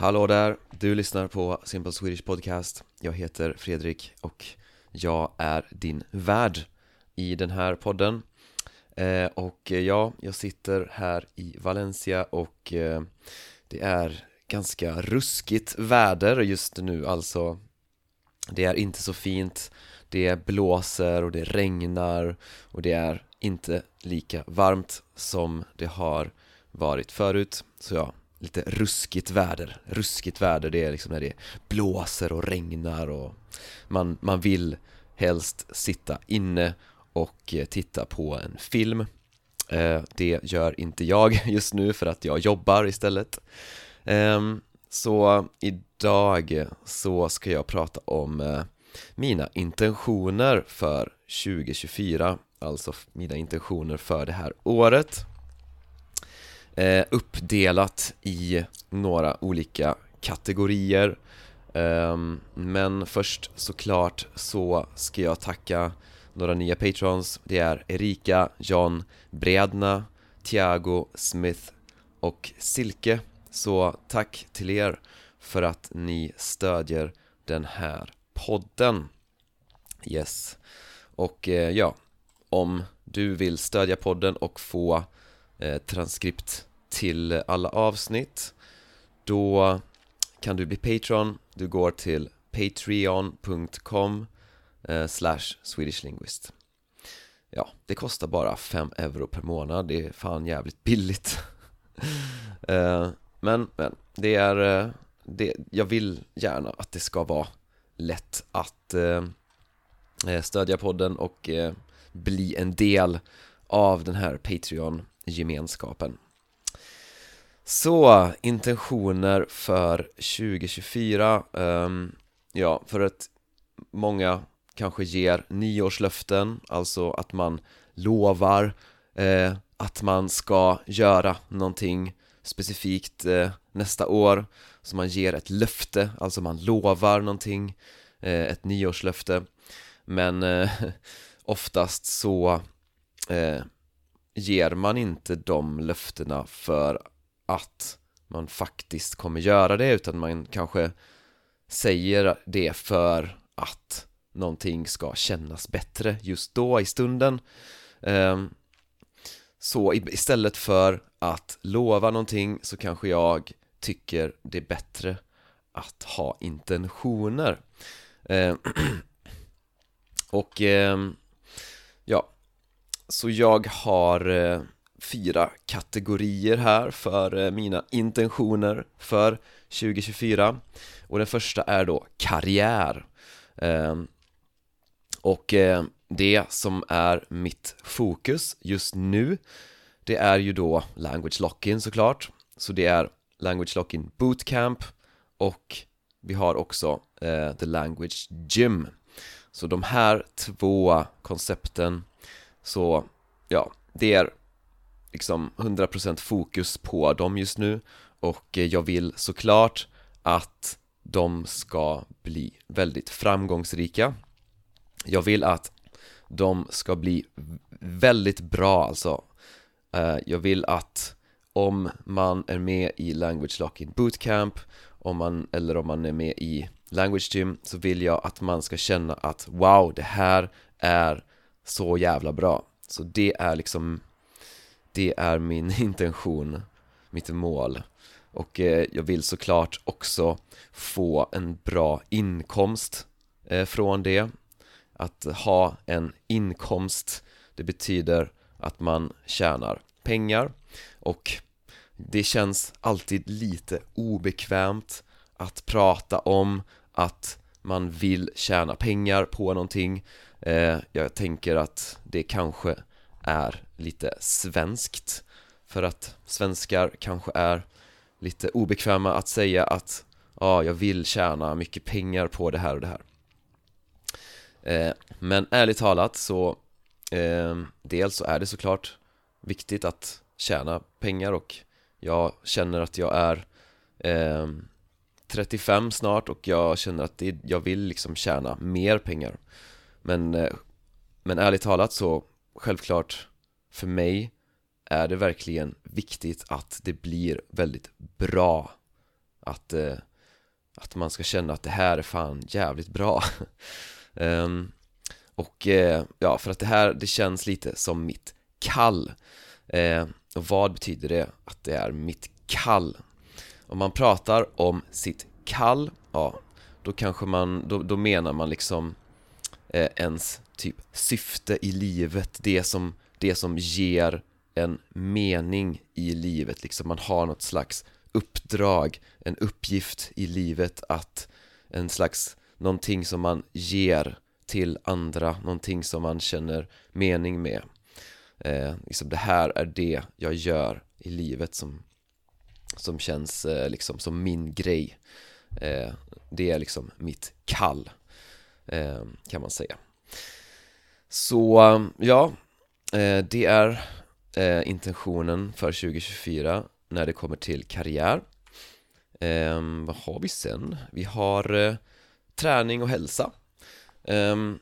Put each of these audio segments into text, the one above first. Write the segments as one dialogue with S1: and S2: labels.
S1: Hallå där, du lyssnar på Simple Swedish Podcast. Jag heter Fredrik och jag är din värd i den här podden. Eh, och eh, ja, jag sitter här i Valencia och eh, det är ganska ruskigt väder just nu. Alltså Det är inte så fint. Det blåser och det regnar och det är inte lika varmt som det har varit förut. Så ja, lite ruskigt väder. Ruskigt väder det är liksom när det blåser och regnar och man, man vill helst sitta inne och eh, titta på en film. Eh, det gör inte jag just nu för att jag jobbar istället. Ehm, så idag så ska jag prata om eh, mina intentioner för 2024 Alltså mina intentioner för det här året eh, uppdelat i några olika kategorier. Um, Men först såklart så ska jag tacka några nya patrons. Det är Erika, John, Bredna, Tiago, Smith och Silke. Så tack till er för att ni stödjer den här podden. Yes. Och eh, ja, om du vill stödja podden och få eh, transkript till alla avsnitt. Då kan du bli Patreon, du går till patreon.com eh, slash swedishlinguist Ja, det kostar bara 5 euro per månad, det är fan jävligt billigt. Eh, men, men, det är, eh, det, jag vill gärna att det ska vara lätt att stödja podden och bli en del av den här Patreon-gemenskapen så, intentioner för 2024 um, ehm, Ja, för att många kanske ger nyårslöften Alltså att man lovar eh, att man ska göra någonting specifikt eh, nästa år. Så man ger ett löfte, alltså man lovar någonting eh, Ett nyårslöfte. Men eh, oftast så eh, ger man inte de löftena för att man faktiskt kommer göra det utan man kanske säger det för att någonting ska kännas bättre just då i stunden. Ehm, så istället för att lova någonting så kanske jag tycker det är bättre att ha intentioner. Ehm, och ehm, ja, så jag har eh, fyra kategorier här för eh, mina intentioner för 2024 och den första är då karriär. Ehm, och eh, det som är mitt fokus just nu det är ju då language lock-in såklart. Så det är language lock-in bootcamp och vi har också eh, the language gym. Så de här två koncepten så ja, det är liksom 100% fokus på dem just nu. Och eh, jag vill såklart att de ska bli väldigt framgångsrika. Jag vill att de ska bli väldigt bra alltså. Eh, jag vill att om man är med i Language Locking Bootcamp om man, eller om man är med i Language Gym så vill jag att man ska känna att wow, det här är så jävla bra. Så det är liksom det är min intention, mitt mål. Och eh, jag vill såklart också få en bra inkomst eh, från det. Att ha en inkomst, det betyder att man tjänar pengar. Och det känns alltid lite obekvämt att prata om att man vill tjäna pengar på någonting. Eh, Jag tänker att det kanske är lite svenskt. För att svenskar kanske är lite obekväma att säga att Ja, jag vill tjäna mycket pengar på det här och det här. Eh, Men ärligt talat så eh, Dels så är det såklart viktigt att tjäna pengar och jag känner att jag är eh, 35 snart och jag känner att det, jag vill liksom tjäna mer pengar. Men, eh, men ärligt talat så självklart för mig är det verkligen viktigt att det blir väldigt bra. Att, eh, att man ska känna att det här är fan jävligt bra. Um, Och eh, ja, för att det här, det känns lite som mitt kall. Eh, Och vad betyder det att det är mitt kall? Om man pratar om sitt kall, ja, då kanske man, då, då menar man liksom eh, ens typ syfte i livet, det som, det som ger en mening i livet, liksom man har något slags uppdrag, en uppgift i livet att en slags, någonting som man ger till andra, någonting som man känner mening med. Eh, liksom det här är det jag gör i livet som, som känns eh, liksom som min grej. Eh, det är liksom mitt kall eh, kan man säga. Så ja, Eh, det är eh, intentionen för 2024 när det kommer till karriär. Ehm, vad har vi sen? Vi har eh, träning och hälsa. Ehm,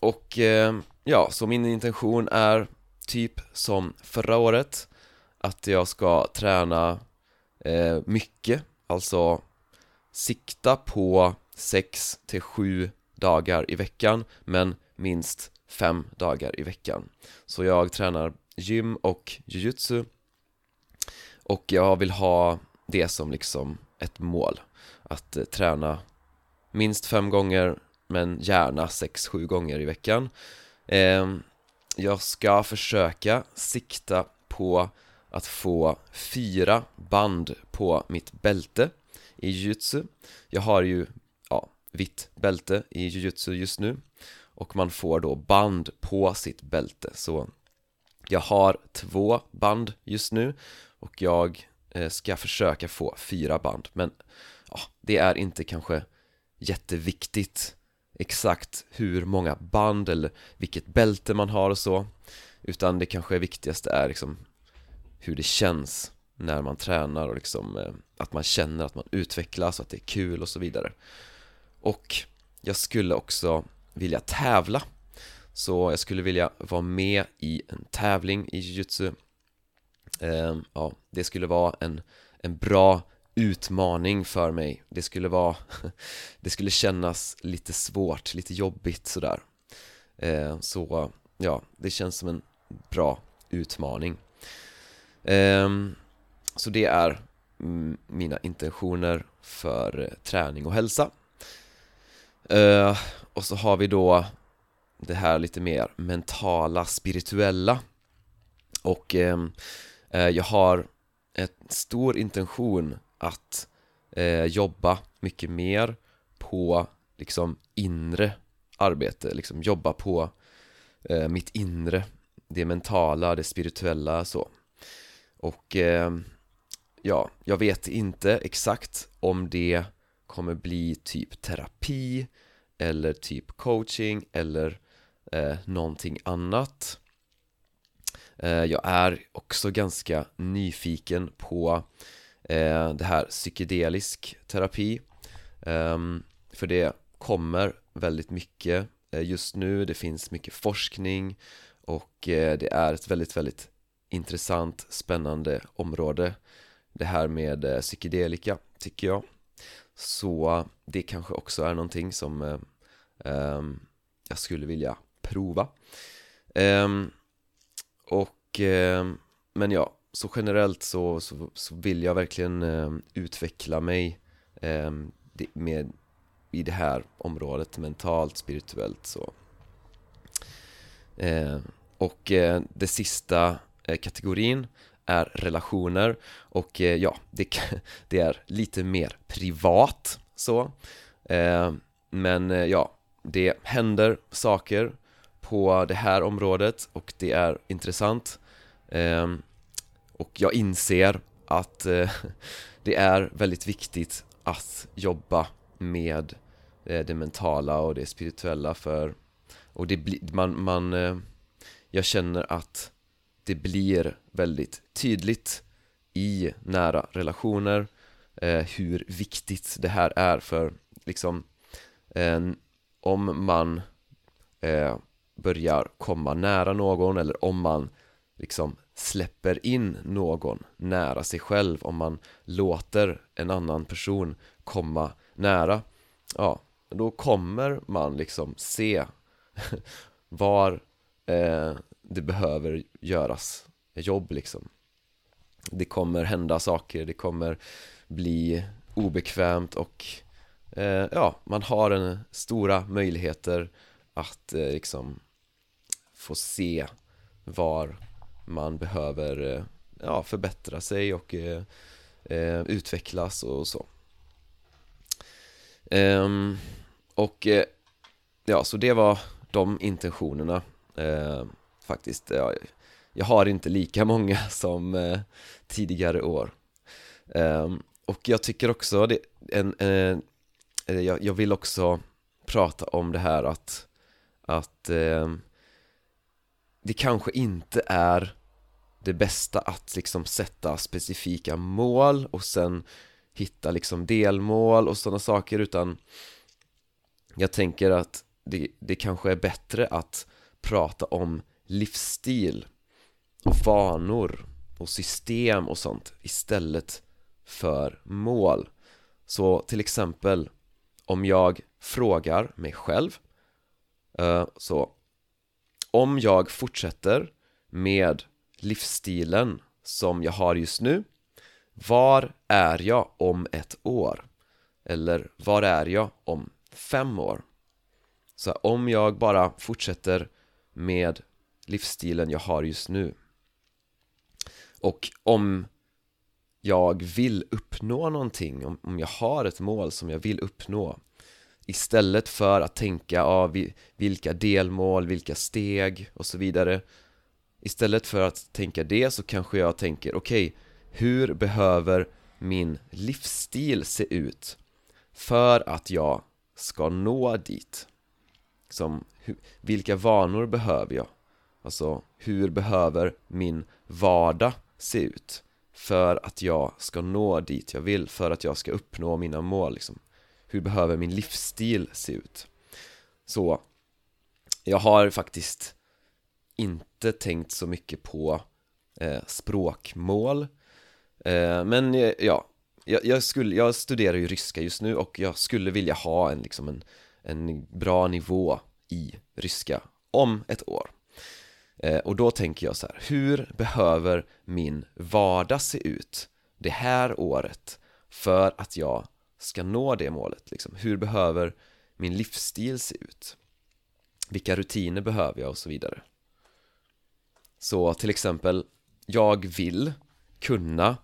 S1: och ehm, ja, så min intention är typ som förra året Att jag ska träna eh, mycket, alltså sikta på 6 till 7 dagar i veckan men minst fem dagar i veckan. Så jag tränar gym och jujutsu och jag vill ha det som liksom ett mål. Att eh, träna minst fem gånger men gärna 6-7 gånger i veckan. Ehm, jag ska försöka sikta på att få fyra band på mitt bälte i jujutsu Jag har ju, ja, vitt bälte i jujutsu just nu och man får då band på sitt bälte. Så jag har två band just nu och jag eh, ska försöka få fyra band. Men ja, det är inte kanske jätteviktigt exakt hur många band eller vilket bälte man har och så utan det kanske viktigaste är liksom hur det känns när man tränar och liksom eh, att man känner att man utvecklas och att det är kul och så vidare. Och jag skulle också vilja tävla. Så jag skulle vilja vara med i en tävling i jujutsu eh, Ja, det skulle vara en, en bra utmaning för mig. Det skulle vara, det skulle kännas lite svårt, lite jobbigt sådär. Eh, Så ja, det känns som en bra utmaning. Eh, Så det är mina intentioner för eh, träning och hälsa uh, Och så har vi då det här lite mer mentala, spirituella. Och uh, jag har en stor intention att eh, jobba mycket mer på liksom inre arbete, liksom jobba på mitt inre Det mentala, det spirituella så. Och ehm, ja, jag vet inte exakt om det kommer bli typ terapi eller typ coaching eller eh, någonting annat. Eh, Jag är också ganska nyfiken på eh, det här psykedelisk terapi. Eh, För det kommer väldigt mycket eh, just nu, det finns mycket forskning och eh, det är ett väldigt, väldigt intressant, spännande område. Det här med eh, psykedelika, tycker jag så det kanske också är någonting som eh, ehm, jag skulle vilja prova. Eh, Och, ehm, men ja, så generellt så, så, så vill jag verkligen eh, utveckla mig ehm, med, i det här området, mentalt, spirituellt så. Och eh, det sista eh, kategorin är relationer och eh, ja, det, det, är lite mer privat så. Eh, Men eh, ja, det händer saker på det här området och det är intressant. Ehm, och jag inser att eh, det är väldigt viktigt att jobba med eh, det mentala och det spirituella för och det blir, man, man eh, jag känner att det blir väldigt tydligt i nära relationer eh, hur viktigt det här är för liksom eh, om man eh, börjar komma nära någon eller om man liksom släpper in någon nära sig själv, om man låter en annan person komma nära Ja, då kommer man liksom se var eh, det behöver göras jobb liksom. Det kommer hända saker, det kommer bli obekvämt och eh, ja, man har en stora möjligheter att eh, liksom få se var man behöver eh, ja, förbättra sig och eh, eh, utvecklas och så. Ehm, Och eh, ja, så det var de intentionerna. Ehm, faktiskt jag, jag har inte lika många som eh, tidigare år. Ehm, Och jag tycker också det, en, en eh, jag, jag vill också prata om det här att att eh, det kanske inte är det bästa att liksom sätta specifika mål och sen hitta liksom delmål och sådana saker utan jag tänker att det, det kanske är bättre att prata om livsstil och vanor och system och sånt istället för mål så till exempel om jag frågar mig själv eh, så om jag fortsätter med livsstilen som jag har just nu Var är jag om ett år? Eller var är jag om fem år? Så om jag bara fortsätter med livsstilen jag har just nu och om jag vill uppnå någonting, om, om jag har ett mål som jag vill uppnå Istället för att tänka, ja, vilka delmål, vilka steg och så vidare Istället för att tänka det så kanske jag tänker, okej, okay, hur behöver min livsstil se ut för att jag ska nå dit? Som, vilka vanor behöver jag? Alltså, hur behöver min vardag se ut för att jag ska nå dit jag vill, för att jag ska uppnå mina mål liksom? Hur behöver min livsstil se ut? Så, jag har faktiskt inte tänkt så mycket på eh, språkmål eh, Men eh, ja, jag, jag, skulle, jag studerar ju ryska just nu och jag skulle vilja ha en, liksom en, en bra nivå i ryska om ett år Eh, och då tänker jag så här, hur behöver min vardag se ut det här året för att jag ska nå det målet liksom? Hur behöver min livsstil se ut? Vilka rutiner behöver jag och så vidare så till exempel, jag vill kunna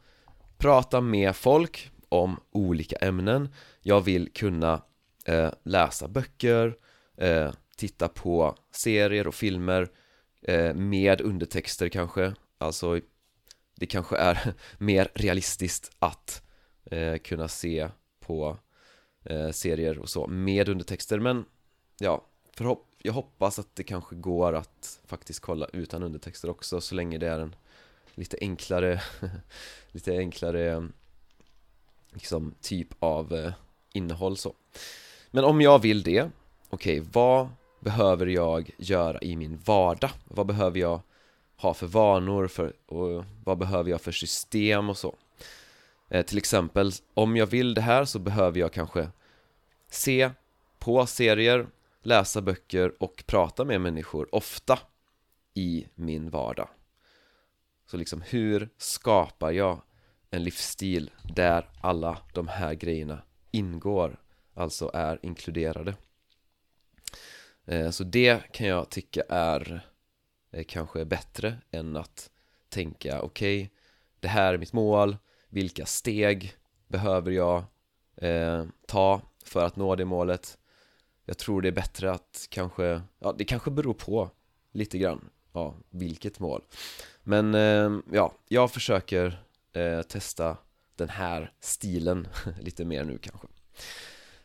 S1: prata med folk om olika ämnen Jag vill kunna eh, läsa böcker, eh, titta på serier och filmer eh, med undertexter kanske. Alltså, det kanske är mer realistiskt att eh, kunna se på eh, serier och så med undertexter. Men ja, förhopp jag hoppas att det kanske går att faktiskt kolla utan undertexter också så länge det är en lite enklare lite enklare liksom typ av eh, innehåll så. Men om jag vill det okej, okay, vad behöver jag göra i min vardag? Vad behöver jag ha för vanor för, och vad behöver jag för system och så? Eh, till exempel, om jag vill det här så behöver jag kanske se på serier läsa böcker och prata med människor ofta i min vardag Så liksom hur skapar jag en livsstil där alla de här grejerna ingår, alltså är inkluderade Eh, så det kan jag tycka är eh, kanske bättre än att tänka okej, okay, det här är mitt mål, vilka steg behöver jag eh, ta för att nå det målet? Jag tror det är bättre att kanske, ja det kanske beror på lite grann, ja vilket mål. Men eh, ja, jag försöker eh, testa den här stilen lite mer nu kanske.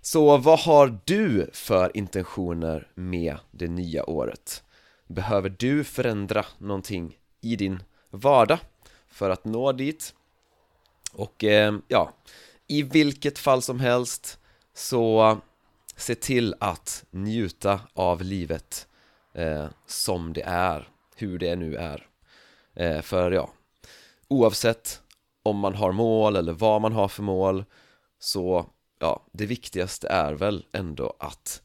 S1: Så vad har du för intentioner med det nya året? Behöver du förändra någonting i din vardag för att nå dit? Och eh, ja, i vilket fall som helst så se till att njuta av livet eh, som det är, hur det nu är eh, För ja, oavsett om man har mål eller vad man har för mål Så ja, det viktigaste är väl ändå att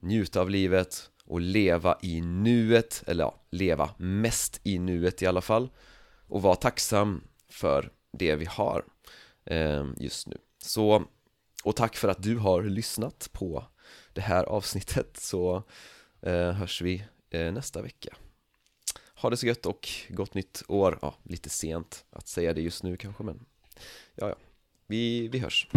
S1: njuta av livet och leva i nuet, eller ja, leva mest i nuet i alla fall och vara tacksam för det vi har eh, just nu. Så, och tack för att du har lyssnat på det här avsnittet så eh, hörs vi eh, nästa vecka. Ha det så gött och gott nytt år, ja, lite sent att säga det just nu kanske men ja, ja, vi, vi hörs.